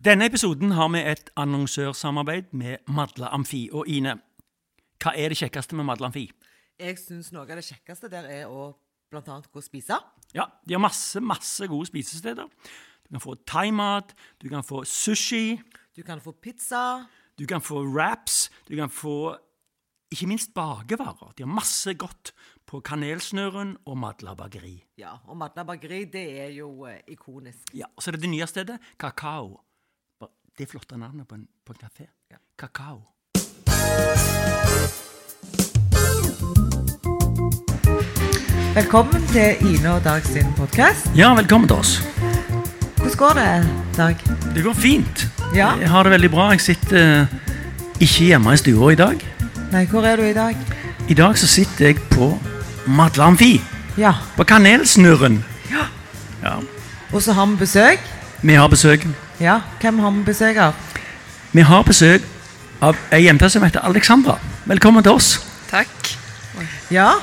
Denne episoden har vi et annonsørsamarbeid med Madla Amfi. Og Ine, hva er det kjekkeste med Madla Amfi? Jeg syns noe av det kjekkeste der er å annet gå og spise. Ja, de har masse, masse gode spisesteder. Du kan få thaimat, du kan få sushi, Du kan få pizza. du kan få wraps, du kan få ikke minst bakevarer. De har masse godt på Kanelsnøren og Madla bakeri. Ja, og Madla bakeri, det er jo eh, ikonisk. Ja, og så er det det nye stedet, Kakao. Det er flotte navnet på en, på en kafé. Ja. Kakao. Velkommen til Ine og Dag sin podkast. Ja, velkommen til oss. Hvordan går det, Dag? Det går fint. Ja. Jeg har det veldig bra. Jeg sitter eh, ikke hjemme i stua i dag. Nei, hvor er du i dag? I dag så sitter jeg på Madlamfi. Ja. På Kanelsnurren. Ja. Og så har vi besøk. Vi har besøk. Ja, Hvem har vi besøk av? Vi har besøk av ei jente som heter Alexandra. Velkommen til oss. Takk. Ja.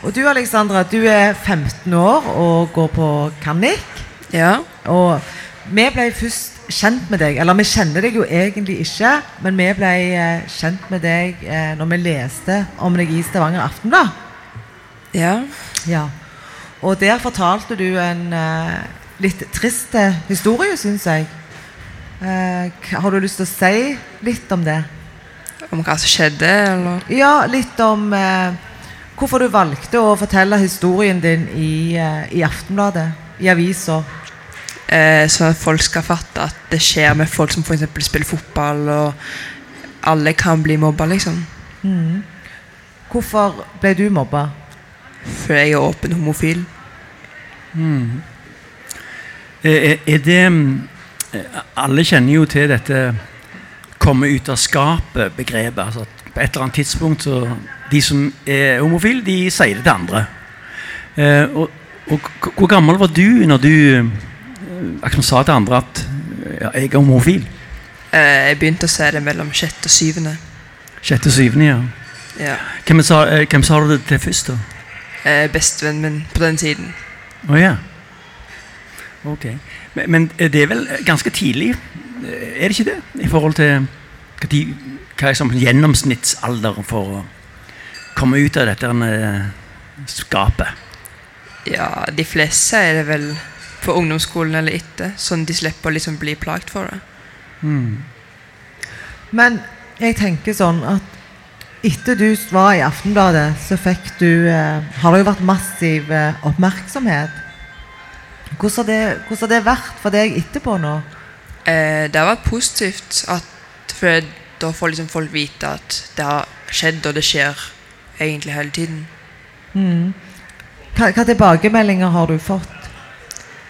Og du, Alexandra, du er 15 år og går på Kannik. Ja. Og vi ble først kjent med deg, eller vi kjenner deg jo egentlig ikke, men vi ble eh, kjent med deg eh, når vi leste om deg i Stavanger Aftenblad. Ja. Ja. Og der fortalte du en eh, litt trist historie, syns jeg. Eh, har du lyst til å si litt om det? Om hva som skjedde, eller? Ja, litt om eh, hvorfor du valgte å fortelle historien din i, eh, i Aftenbladet, i avisa. Eh, så at folk skal fatte at det skjer med folk som f.eks. spiller fotball, og alle kan bli mobba, liksom. Hvorfor ble du mobba? For jeg er åpen homofil. Er, er det mm, Alle kjenner jo til dette komme ut av skapet-begrepet. Altså at på et eller annet tidspunkt så De som er homofile, de sier det til andre. Eh, og, og hvor gammel var du når du eh, sa til andre at ja, jeg er homofil? Eh, jeg begynte å si det mellom sjette og syvende. Sjette, og syvende, ja. Ja. Hvem sa, eh, hvem sa du det til først, da? Eh, Bestevennen min på den tiden. Å ja. Ok. Men, men det er vel ganske tidlig, er det ikke det? I forhold til hva, de, hva er som gjennomsnittsalder for å komme ut av dette eh, skapet? Ja, de fleste er det vel på ungdomsskolen eller etter, sånn de slipper å liksom bli plagt for det. Men jeg tenker sånn at etter du var i Aftenbladet, så fikk du eh, Har det jo vært massiv eh, oppmerksomhet. Hvordan har, det, hvordan har det vært for deg etterpå nå? Eh, det har vært positivt at for da får liksom folk vite at det har skjedd, og det skjer egentlig hele tiden. Hva, hva tilbakemeldinger har du fått?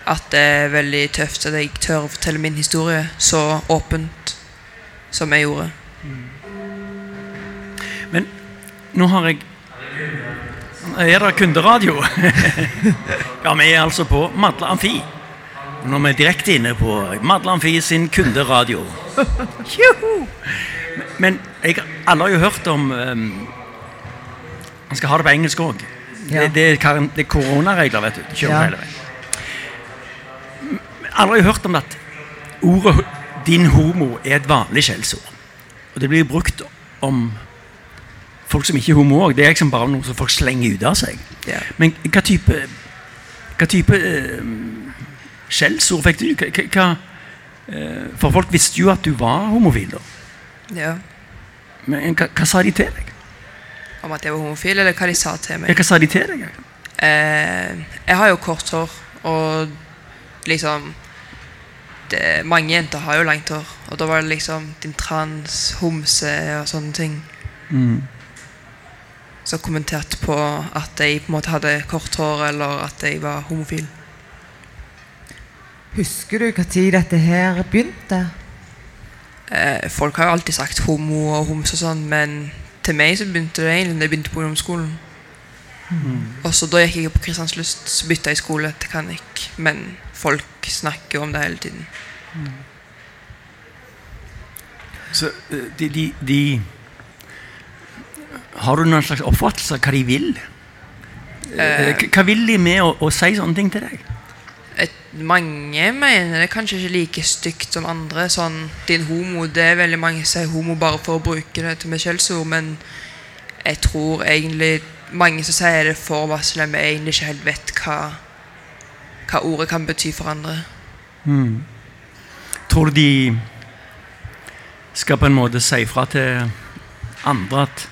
At det er veldig tøft at jeg tør å fortelle min historie så åpent som jeg gjorde. Men nå har jeg Er det kunderadio? ja, vi er altså på Madla Amfi. Nå er vi direkte inne på Madla Amfi sin kunderadio. Men jeg, alle har jo hørt om um, Man skal ha det på engelsk òg. Ja. Det, det, er det er koronaregler, vet du. Kjører Ja. hele veien. Alle har jo hørt om at ordet 'din homo' er et vanlig skjellsord. Og det blir brukt om folk som ikke er homo òg. Det er liksom bare noe som folk slenger ut av seg. Ja. Men hva type Hva type eh, skjellsord fikk du? Hva, hva- eh, for folk visste jo at du var homofil, da. Ja. Men hva, hva sa de til deg? Om at jeg var homofil, eller hva de sa til Ja, meg. hva sa de til deg? Eh, jeg har jo kort hår, og liksom det, Mange jenter har jo langt hår, og da var det liksom din trans, homse og sånne ting. Mm. Som kommenterte på at jeg på en måte hadde kort hår, eller at jeg var homofil. Husker du når dette her begynte? Eh, folk har jo alltid sagt homo og homse og sånn, men til meg så begynte det egentlig da jeg begynte på ungdomsskolen. Og så da gikk jeg på Kristianslyst, så bytta jeg skole til Kanik. Men folk snakker om det hele tiden. Så eh, de, de, de Har du noen slags oppfattelse av hva de vil? Eh, Hva vil de med å, å si sånne ting til deg? Et, mange mener det er kanskje ikke like stygt som andre. Sånn, din homo, det er veldig mange sier homo bare for å bruke det til skjellsord, men jeg tror egentlig mange som sier det for varselet, men egentlig ikke helt vet hva, hva ordet kan bety for andre. Mm. Tror du de skal på en måte si fra til andre at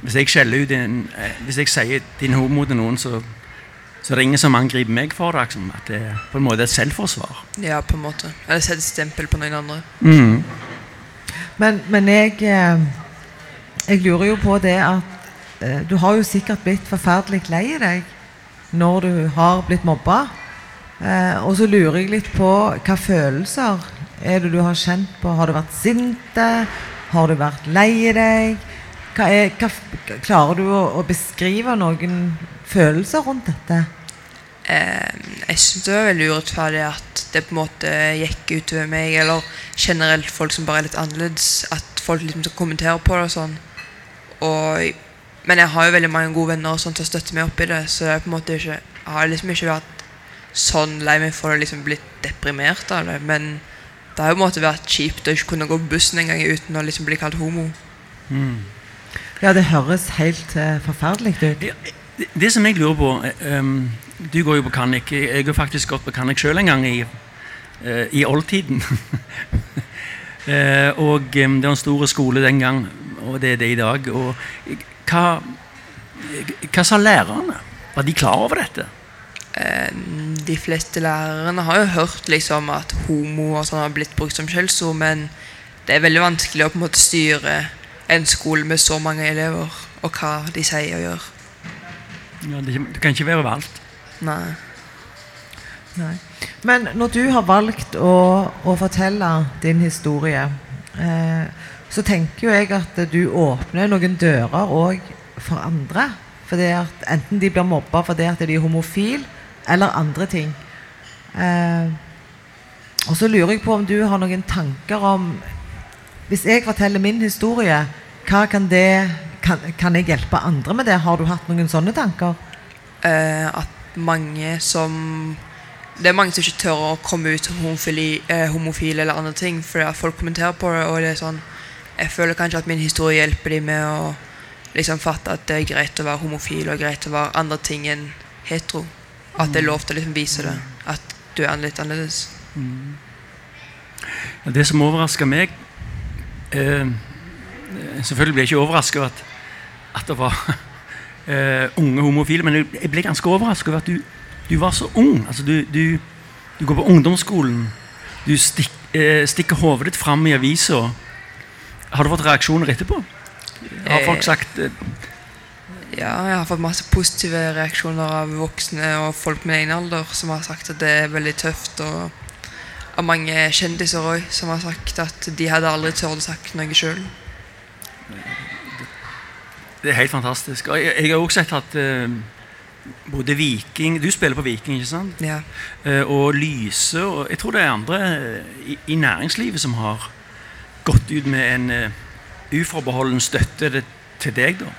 hvis jeg skjeller ut en, eh, Hvis jeg sier 'din homo' til noen, så, så ringer som angriper meg for det. Liksom. At det er på en måte et selvforsvar. Ja, på en måte. Eller sette stempel på noen andre. Mm. Men, men jeg, eh, jeg lurer jo på det at eh, du har jo sikkert blitt forferdelig lei deg når du har blitt mobba. Eh, og så lurer jeg litt på hva følelser er det du har kjent på? Har du vært sinte? Har du vært lei deg? Hva er, hva, klarer du å, å beskrive noen følelser rundt dette? Eh, jeg syns det var veldig urettferdig at det på en måte gikk utover meg, eller generelt folk som bare er litt annerledes. At folk liksom skal kommentere på det og sånn. Og, men jeg har jo veldig mange gode venner og sånn til å meg opp i det, så det på en måte ikke, jeg har liksom ikke vært sånn lei meg for å liksom blitt deprimert av det. Men det har jo på en måte vært kjipt å ikke kunne gå på bussen en gang uten å liksom bli kalt homo. Ja, det høres helt eh, forferdelig ut. Det, det som jeg lurer på um, Du går jo på Kannik. Jeg har faktisk gått på Kannik sjøl en gang i, uh, i oldtiden. uh, og um, det var en stor skole den gang, og det er det i dag. Og hva, hva sa lærerne? Var de klar over dette? Eh, de fleste lærerne har jo hørt liksom at homo og sånn har blitt brukt som skjellsord, men det er veldig vanskelig å på en måte styre en skole med så mange elever, og hva de sier og gjør. Ja, det, du kan ikke være overalt. Nei. Nei. Men når du har valgt å, å fortelle din historie, eh, så tenker jo jeg at du åpner noen dører òg for andre. Fordi at Enten de blir mobba fordi at de er homofile, eller andre ting. Eh, og så lurer jeg på om du har noen tanker om Hvis jeg forteller min historie, hva kan det kan, kan jeg hjelpe andre med det? Har du hatt noen sånne tanker? Eh, at mange som Det er mange som ikke tør å komme ut som homofili, eh, homofile eller andre ting, fordi at folk kommenterer på det, og det er sånn Jeg føler kanskje at min historie hjelper dem med å liksom fatte at det er greit å være homofil og greit å være andre ting enn hetero. At det er lov til å liksom vise det. At du er litt annerledes. Ja, Det som overrasker meg eh, Selvfølgelig ble jeg ikke overraska over at, at det var uh, unge homofile, men jeg, ble ganske overraska over at du, du var så ung. Altså, du, du, du går på ungdomsskolen. Du stikk, uh, stikker hodet ditt fram i avisa. Har du fått reaksjoner etterpå? Har folk Eh, sagt uh, Ja, jeg har fått masse positive reaksjoner av voksne og folk med egen alder som har sagt at det er veldig tøft. Og av mange kjendiser òg som har sagt at de hadde aldri turt å sagt noe sjøl. Det er helt fantastisk. Og jeg, jeg har også sett at eh, både Viking Du spiller på Viking, ikke sant? Ja. Eh, og Lyse og Jeg tror det er andre eh, i, i næringslivet som har gått ut med en uh, uforbeholden støtte det, til deg, da.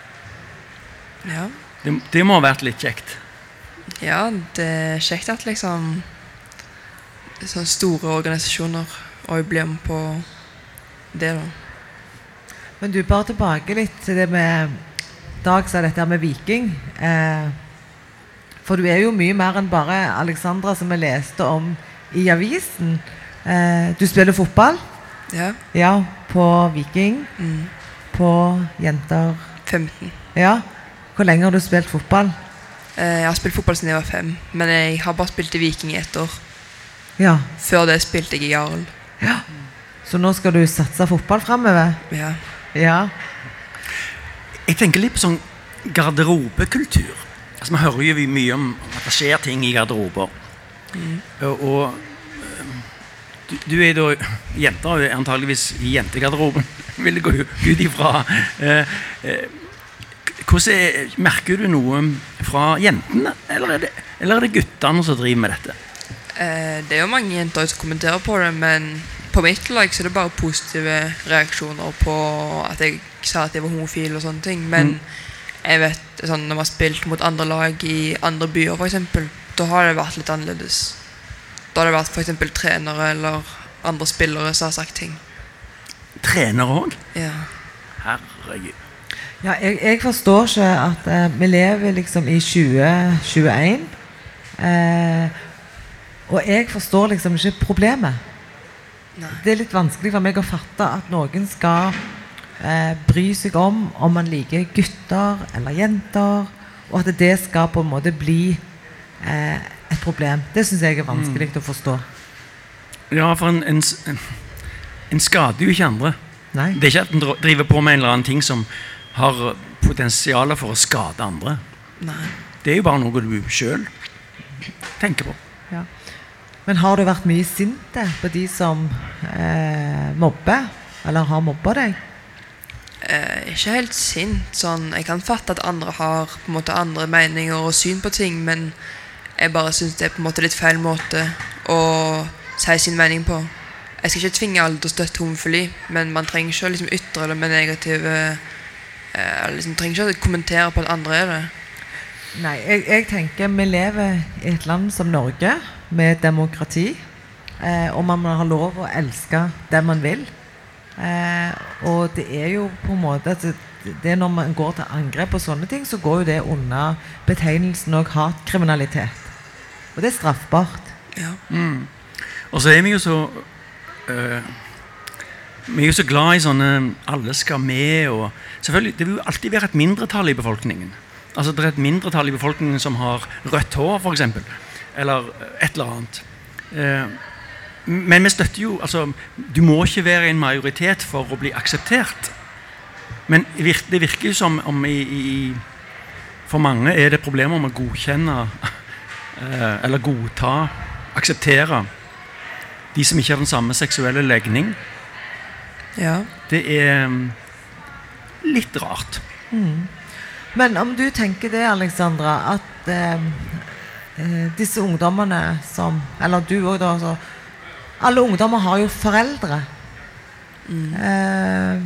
ja. Det, det må ha vært litt kjekt. Ja, det er kjekt at liksom sånne store organisasjoner òg blir med på det, da. Men du, bare tilbake litt til det med Dag sa dette her med Viking. Eh, for du er jo mye mer enn bare Alexandra som vi leste om i avisen. Eh, du spiller fotball, Ja. ja, på Viking. Mm. På jenter 15. Ja. Hvor lenge har du spilt fotball? Eh, Jeg har spilt fotball siden jeg var fem, men jeg har bare spilt i Viking i ett år. Ja. Før det spilte jeg i Jarl. ja. Så nå skal du satse fotball framover? Ja. Ja. Jeg tenker litt på sånn garderobekultur. Altså, Vi hører jo mye om at det skjer ting i garderober. Og, og eh, du, du er da Jenter og antageligvis i jentegarderoben, vil jeg gå ut ifra. Eh, eh, hvordan er, Merker du noe fra jentene, eller er det, eller er det guttene som driver med dette? Eh, Det er jo mange jenter som kommenterer på det, men på mitt lag så er det bare positive reaksjoner på at jeg sa at jeg var homofil og sånne ting. Men jeg vet sånn, når vi har spilt mot andre lag i andre byer, f.eks., da har det vært litt annerledes. Da har det vært f.eks. trenere eller andre spillere som har sagt ting. Trenere òg? Ja. Herregud. Ja, jeg, jeg forstår ikke at eh, vi lever liksom i 2021. Eh, og jeg forstår liksom ikke problemet. Det er litt vanskelig for meg å fatte at noen skal eh, bry seg om om man liker gutter eller jenter, og at det skal på en måte bli eh, et problem. Det syns jeg er vanskelig å forstå. Ja, for en, en, en skader jo ikke andre. Nei. Det er ikke at en driver på med en eller annen ting som har potensial for å skade andre. Nei. Det er jo bare noe du sjøl tenker på. Ja. Men har du vært mye sint eh, på de som eh, mobber, eller har mobba deg? Eh, ikke helt sint. Sånn, jeg kan fatte at andre har måte andre meninger og syn på ting, men jeg bare syns det er på en måte litt feil måte å si sin mening på. Jeg skal ikke tvinge alle til å støtte homofili, men man trenger ikke å liksom ytre det med negative eh, liksom, trenger ikke å kommentere på at andre er det. Nei, jeg, jeg tenker vi lever i et land som Norge med demokrati. Eh, og man må ha lov å elske det man vil. Eh, og det er jo på en måte at det, det Når man går til angrep på sånne ting, så går jo det under betegnelsen og hatkriminalitet. Og det er straffbart. Ja. Og så er vi jo så øh, Vi er jo så glad i sånne alle skal med og Selvfølgelig, Det vil jo alltid være et mindretall i befolkningen. Altså Det er et mindretall i befolkningen som har rødt hår, f.eks. Eller et eller annet. Eh, men vi støtter jo altså, Du må ikke være en majoritet for å bli akseptert. Men det virker jo som om i, i, for mange er det problemer med å godkjenne eh, eller godta, akseptere de som ikke har den samme seksuelle legning. ja. Det er mm, litt rart. Men om du tenker det, Alexandra, at eh, eh, disse ungdommene som Eller du òg, da. Så, alle ungdommer har jo foreldre. Eh,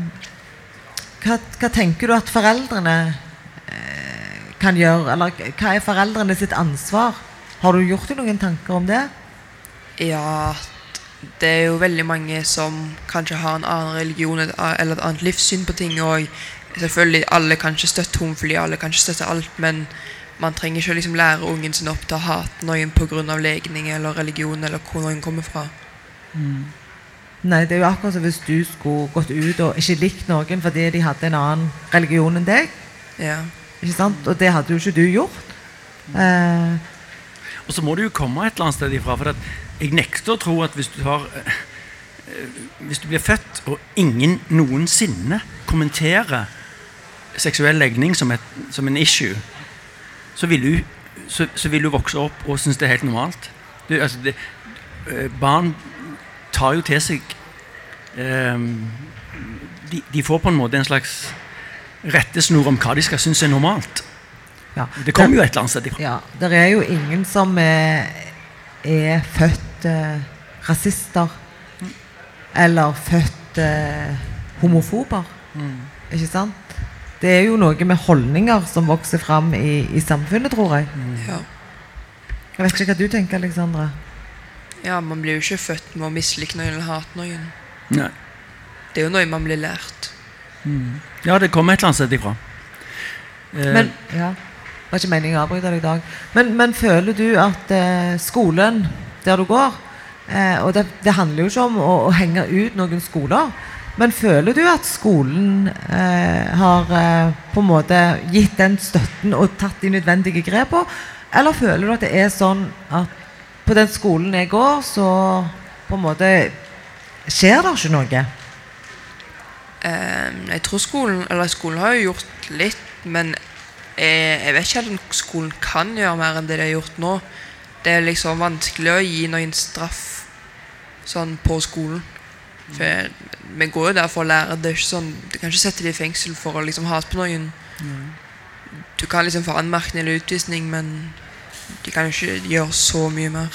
hva, hva tenker du at foreldrene eh, kan gjøre? Eller hva er foreldrene sitt ansvar? Har du gjort deg noen tanker om det? Ja, det er jo veldig mange som kanskje har en annen religion eller et annet livssyn på ting. Og selvfølgelig, alle kan ikke støtte homofili, alle kan ikke støtte alt, men man trenger ikke å liksom lære ungen sin opp til å hate noen pga. legning eller religion eller hvor noen kommer fra. Nei, det er jo akkurat som hvis du skulle gått ut og ikke likt noen fordi de hadde en annen religion enn deg. Ja. Ikke sant? Og det hadde jo ikke du gjort. Eh, Og så må du jo komme et eller annet sted ifra. For at jeg nekter å tro at hvis du har eh, eh, Hvis du blir født og ingen noensinne kommenterer seksuell legning som, et, som en issue, så vil du, så, så vil du vokse opp og synes det er helt normalt. Du, altså det, eh, barn tar jo til seg eh, de, de får på en måte en slags rettesnor om hva de skal synes er normalt. ja. Det kommer jo et eller annet sted ifra. Ja, det er jo ingen som er, er født eh, rasister. Eller født eh, homofober. Ikke sant? Det er jo noe med holdninger som vokser fram i, i samfunnet, tror jeg. Ja. Jeg vet ikke hva du tenker, Alexandra. ja, man blir jo ikke født med å mislike noen eller hate noen. Nei. Det er jo noe man blir lært. Ja, det kommer et eller annet sted ifra. Eh, Men, ja. Det var ikke meningen å avbryte deg i dag. Men, men føler du at eh, skolen der du går eh, Og det, det handler jo ikke om å, å henge ut noen skoler. Men føler du at skolen eh, har eh, på en måte gitt den støtten og tatt de nødvendige grepene? Eller føler du at det er sånn at på den skolen jeg går, så på en måte skjer det ikke noe? Eh, jeg tror skolen Eller skolen har jo gjort litt, men jeg, jeg vet ikke om skolen kan gjøre mer enn det de har gjort nå. Det er liksom vanskelig å gi noen straff sånn på skolen. For vi går jo der for å lære. Det er ikke sånn, Du kan ikke sette dem i fengsel for å liksom hate på noen. Du kan liksom få anmerkning eller utvisning, men de kan jo ikke gjøre så mye mer.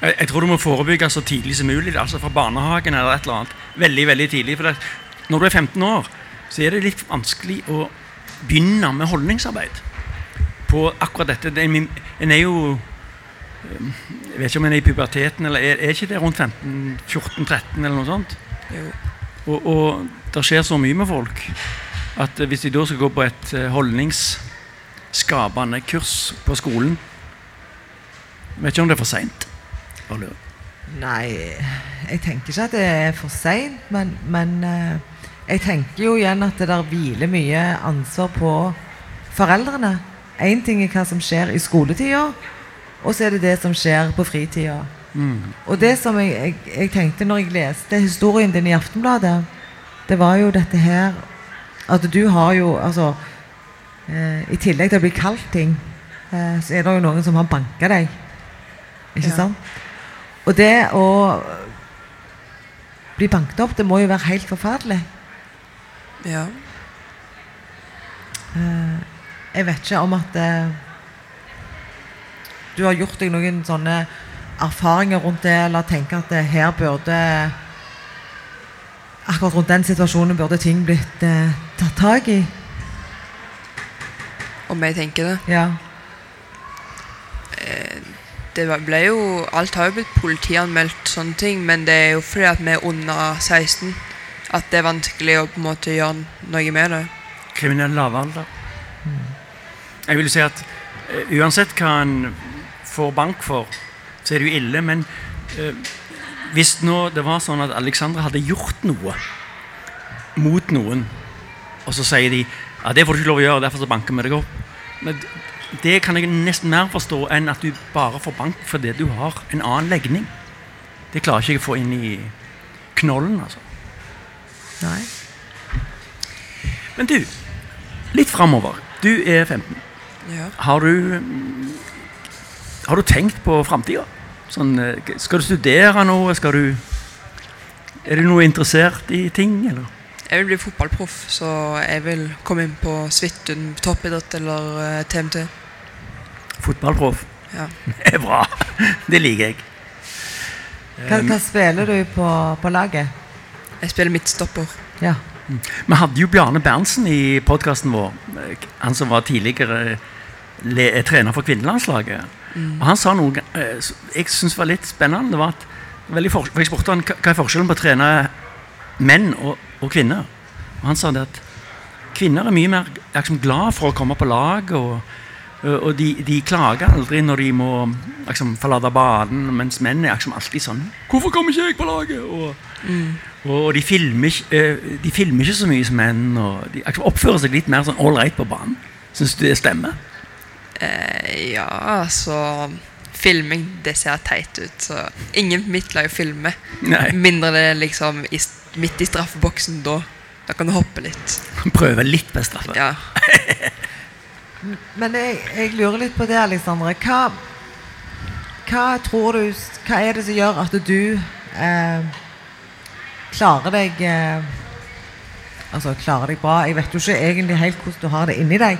jeg, jeg tror du må forebygge så tidlig som mulig. Altså fra barnehagen eller et eller annet. Veldig, veldig tidlig. For det, når du er 15 år, så er det litt vanskelig å begynne med holdningsarbeid på akkurat dette. Det er, min- en er jo eh, Jeg vet ikke om en er i puberteten, eller er, er ikke det rundt 15-14-13 eller noe sånt? Jo. Og, og det skjer så mye med folk at hvis de da skal gå på et eh, holdningsskapende kurs på skolen Vet ikke om det er for seint. Nei, jeg tenker ikke at det er for seint, men, men eh, jeg tenker jo igjen at det der hviler mye ansvar på foreldrene. Én ting er hva som skjer i skoletida, og så er det det som skjer på fritida. Mm. Og det som jeg, jeg, jeg tenkte når jeg leste historien din i Aftenbladet, det var jo dette her At du har jo altså eh, I tillegg til å bli kalt ting, eh, så er det jo noen som har banka deg. Ikke Ja. sant? Og det å bli banket opp, det må jo være helt forferdelig. Ja. Eh, jeg vet ikke om at eh, du har gjort deg noen sånne erfaringer rundt det, eller tenker at det her burde Akkurat rundt den situasjonen burde ting blitt eh, tatt tak i. Om jeg tenker det. Ja. Det ble jo Alt har jo blitt politianmeldt, sånne ting, men det er jo fordi at vi er under 16 at det er vanskelig å på en måte gjøre noe med det. Kriminell lavalder. Jeg vil si at eh, uansett hva en får bank for, så er det jo ille. Men eh, hvis nå det var sånn at Alexandra hadde gjort noe mot noen, og så sier de ja, det får du ikke lov å gjøre, derfor så banker vi deg opp. Men det kan jeg nesten mer forstå enn at du bare får bank fordi du har en annen legning. Det klarer ikke jeg å få inn i knollen, altså. Nei. Men du, litt framover. Du er 15. Ja. Har du, har du tenkt på framtida? Sånn, eh, skal du studere noe? Skal du Er du noe interessert i ting, eller? Jeg vil bli fotballproff, så jeg vil komme inn på Svithun toppidrett eller eh, TMT. Fotballproff? Ja. Det er bra. Det liker jeg. Hva, hva spiller du på, på laget? Jeg spiller midtstopper. Ja. Vi hadde jo Bjarne Berntsen i podkasten vår. eh, Han som var tidligere le eh, trener for kvinnelandslaget. Og Han sa noe eh, jeg syns var litt spennende. Det var at for, Jeg spurte han hva er forskjellen på å trene menn og, og kvinner. Og Han sa det at kvinner er mye mer liksom, glad for å komme på lag. Og, og de, de klager aldri når de må liksom, forlate banen, mens menn er liksom, alltid sånn 'Hvorfor kommer ikke jeg på laget?' Og, og de filmer, eh, de filmer ikke så mye som menn. Og de liksom oppfører seg litt mer sånn ålreit på banen. Syns du det stemmer? Eh, ja, altså Filming, det ser teit ut. Så ingen på mitt lag filmer. Nei. Mindre det er liksom i, midt i straffeboksen da. Da kan du hoppe litt. Prøve litt på straffe. Ja. Men jeg, jeg lurer litt på det, Alexandre. Hva, hva tror du Hva er det som gjør at du eh, klarer deg eh, Altså klarer deg bra. Jeg vet jo ikke egentlig helt hvordan du har det inni deg.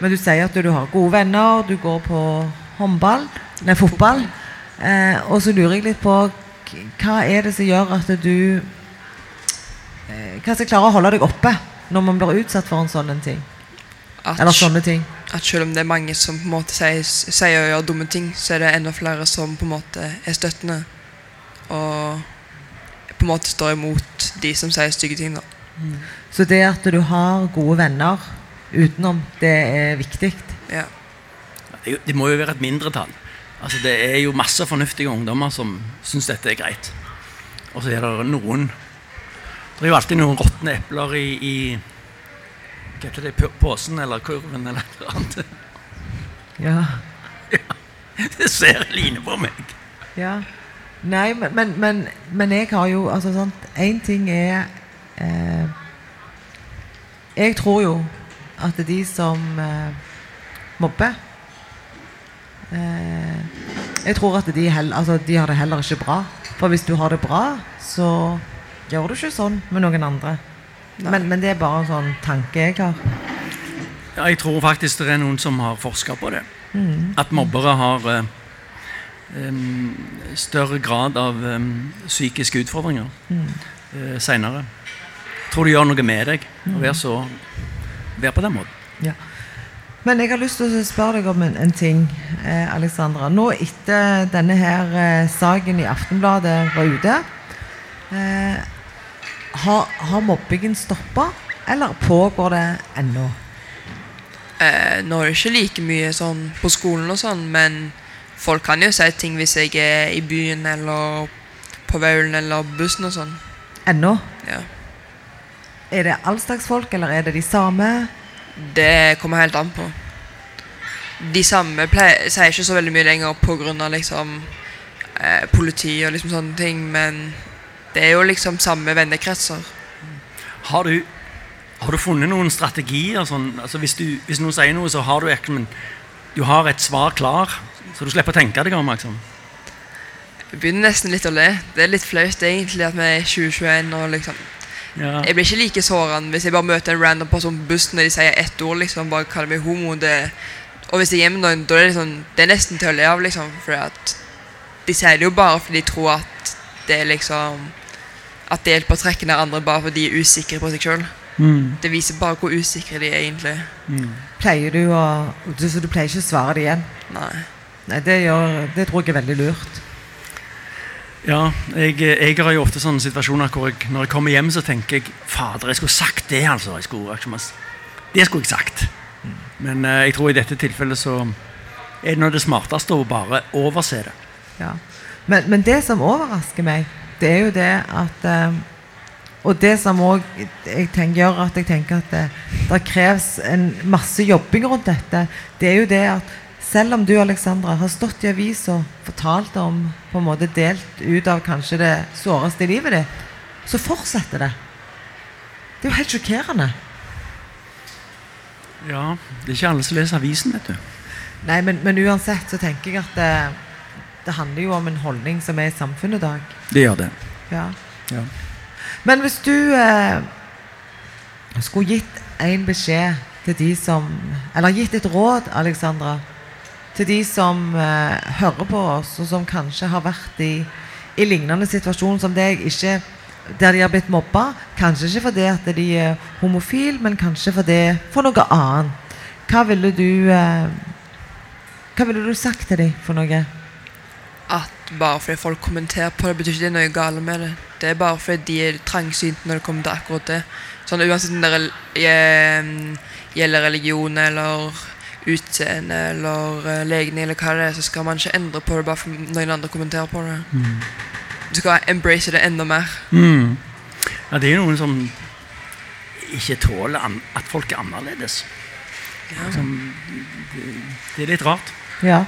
Men du sier at du har gode venner, du går på håndball, nei, fotball. Eh, og så lurer jeg litt på hva er det som gjør at du eh, Hva som klarer å holde deg oppe når man blir utsatt for en sånn en ting? At, Eller sånne ting. at selv om det er mange som på en måte sier, sier og gjør dumme ting, så er det enda flere som på en måte er støttende. Og på en måte står imot de som sier stygge ting. da. Så det at du har gode venner utenom, det er viktig. Ja. Det, det må jo være et mindretall. Altså, det er jo masse fornuftige ungdommer som syns dette er greit. Og så er det noen Det er jo alltid noen råtne epler i, i Hva heter det? Posen eller kurven eller noe annet. Ja. Det ser Line på meg. ja. Nei, men, men, men, men jeg har jo altså sant Én ting er eh, Jeg tror jo at de som eh, mobber eh, Jeg tror at de, hell, altså, de har det heller ikke bra. For hvis du har det bra, så gjør du ikke sånn med noen andre. Men, men det er bare en sånn tanke jeg har. Ja, jeg tror faktisk det er noen som har forska på det. At mobbere har eh, større grad av em, psykiske utfordringer uh, seinere. Tror det gjør noe med deg å være, så, være på den måten. Ja. Men jeg har lyst til å spørre deg om en, en ting, eh, Alexandra. Nå etter denne her eh, saken i Aftenbladet var ute, eh, har, har mobbingen stoppa, eller pågår det ennå? Eh, nå er det ikke like mye sånn på skolen og sånn, men folk kan jo si ting hvis jeg er i byen eller på Vaulen eller bussen og sånn. Ennå? Ja. Er det all slags folk, eller er det de samme? Det kommer helt an på. De samme pleier, sier ikke så veldig mye lenger pga. liksom eh, politi og liksom sånne ting, men det er jo liksom samme vennekretser. Har du, har du funnet noen strategier? Sånn, altså hvis, du, hvis noen sier noe, så har du ikke men Du har et svar klar, så du slipper å tenke deg om. Liksom. Jeg begynner nesten litt å le. Det er litt flaut egentlig at vi er 2021 og liksom Ja. Jeg blir ikke like sårende hvis jeg bare møter en random person på bussen og de sier ett ord, liksom, bare kaller meg homo. Det, og hvis jeg er hjemme nå, da er det liksom Det er nesten til å le av, liksom. fordi at de sier det jo bare fordi de tror at det er liksom At det hjelper å trekke ned andre bare fordi de er usikre på seg sjøl. Mm, Det viser bare hvor usikre de er egentlig. mm. Pleier du å du, Så du pleier ikke å svare det igjen? Nei. Nei, det, gjør, det tror jeg er veldig lurt. Ja, jeg, jeg har jo ofte sånne situasjoner hvor jeg, når jeg kommer hjem, så tenker jeg Fader, jeg skulle sagt det, altså. Skulle, det skulle jeg sagt. Men eh, jeg tror i dette tilfellet så er det noe av det smarteste å bare overse det. Ja. Men, men det som overrasker meg, det er jo det at eh, Og det som òg gjør at jeg tenker at det, det kreves en masse jobbing rundt dette, det er jo det at selv om du Alexandra, har stått i avisa og fortalt om på en måte delt ut av kanskje det såreste i livet ditt, så fortsetter det. Det er jo helt sjokkerende. Ja, Det er ikke alle som leser avisen, vet du. Nei, men, men uansett så tenker jeg at det, det handler jo om en holdning som er i samfunnet i dag. Det gjør det. Ja. Ja. Men hvis du eh, skulle gitt en beskjed til de som Eller gitt et råd, Alexandra, til de som eh, hører på oss, og som kanskje har vært i, i lignende situasjon som deg, ikke der de har blitt mobba, kanskje ikke fordi at de er homofile, men kanskje fordi, for noe annet. Hva ville du eh, Hva ville du sagt til dem for noe? At bare fordi folk kommenterer på det, betyr ikke det er noe galt med det. Det er bare fordi de er trangsynte når det kommer til akkurat det. Sånn Uansett om det eh, gjelder religion eller utseende eller eh, legning eller hva det er, så skal man ikke endre på det bare for noen andre kommenterer på det. Du skal embrace det enda mer. Mm. ja, det er noen som ikke tåler an at folk er annerledes. Som, det, det er litt rart. Ja,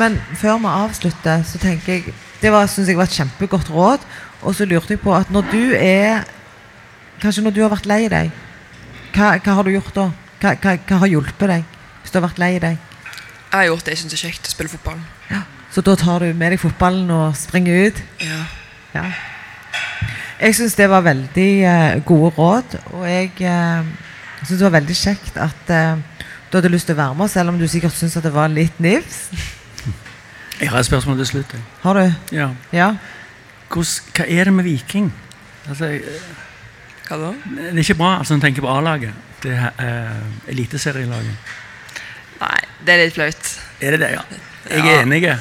men før vi avslutter, så tenker jeg Det var, synes jeg var et kjempegodt råd. Og så lurte jeg på at når du er Kanskje når du har vært lei deg, hva, hva har du gjort da? Hva, hva, hva har hjulpet deg hvis du har vært lei deg? Jeg har gjort det jeg syns er kjekt, å spille fotball. Så da tar du med deg fotballen og springer ut? Ja. Ja. Jeg syns det var veldig eh, gode råd, og jeg uh, syns det var veldig kjekt at eh, du hadde lyst til å være med, selv om du sikkert syns det var litt nifst. Jeg har et spørsmål til slutt. jeg. Har du? Ja. Ja. Hors, hva er det med Viking? Altså, eh, Hva da? det er ikke bra altså, når en tenker på A-laget. Det er uh, eliteserielaget. Det er litt flaut. Er det det, ja? Jeg Ja. er enig.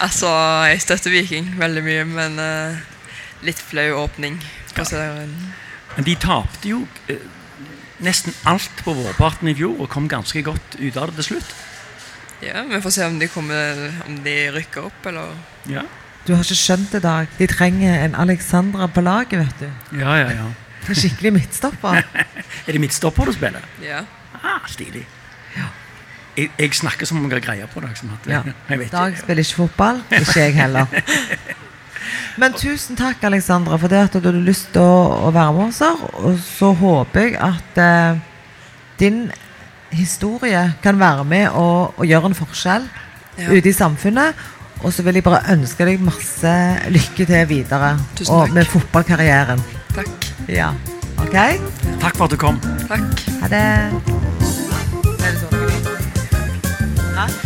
Altså, jeg støtter Viking veldig mye, men uh, litt flau åpning Ja. Men de tapte jo uh, nesten alt på vårparten i fjor og kom ganske godt ut av det til slutt. Ja, Vi får se om de, kommer, om de rykker opp, eller Ja, Du har ikke skjønt det, Dag. De trenger en Alexandra på laget, vet du. ja, ja. ja. En skikkelig midtstopper. Er det midtstopper du spiller? Ja. Ah, stilig. Jeg, jeg snakker som om jeg har greie på det. Liksom, at, Ja. jeg vet Dag ikke. spiller ikke fotball. Ikke jeg heller. Men tusen takk, Alexandra, for det at du hadde lyst til å, å være med oss her. Og så håper jeg at eh, din historie kan være med og, og gjøre en forskjell Ja. ute i samfunnet. Og så vil jeg bare ønske deg masse lykke til videre Tusen og takk. med fotballkarrieren. Takk. Ja. Ok? Takk for at du kom. Takk. Ha det. Er det sånn? Takk.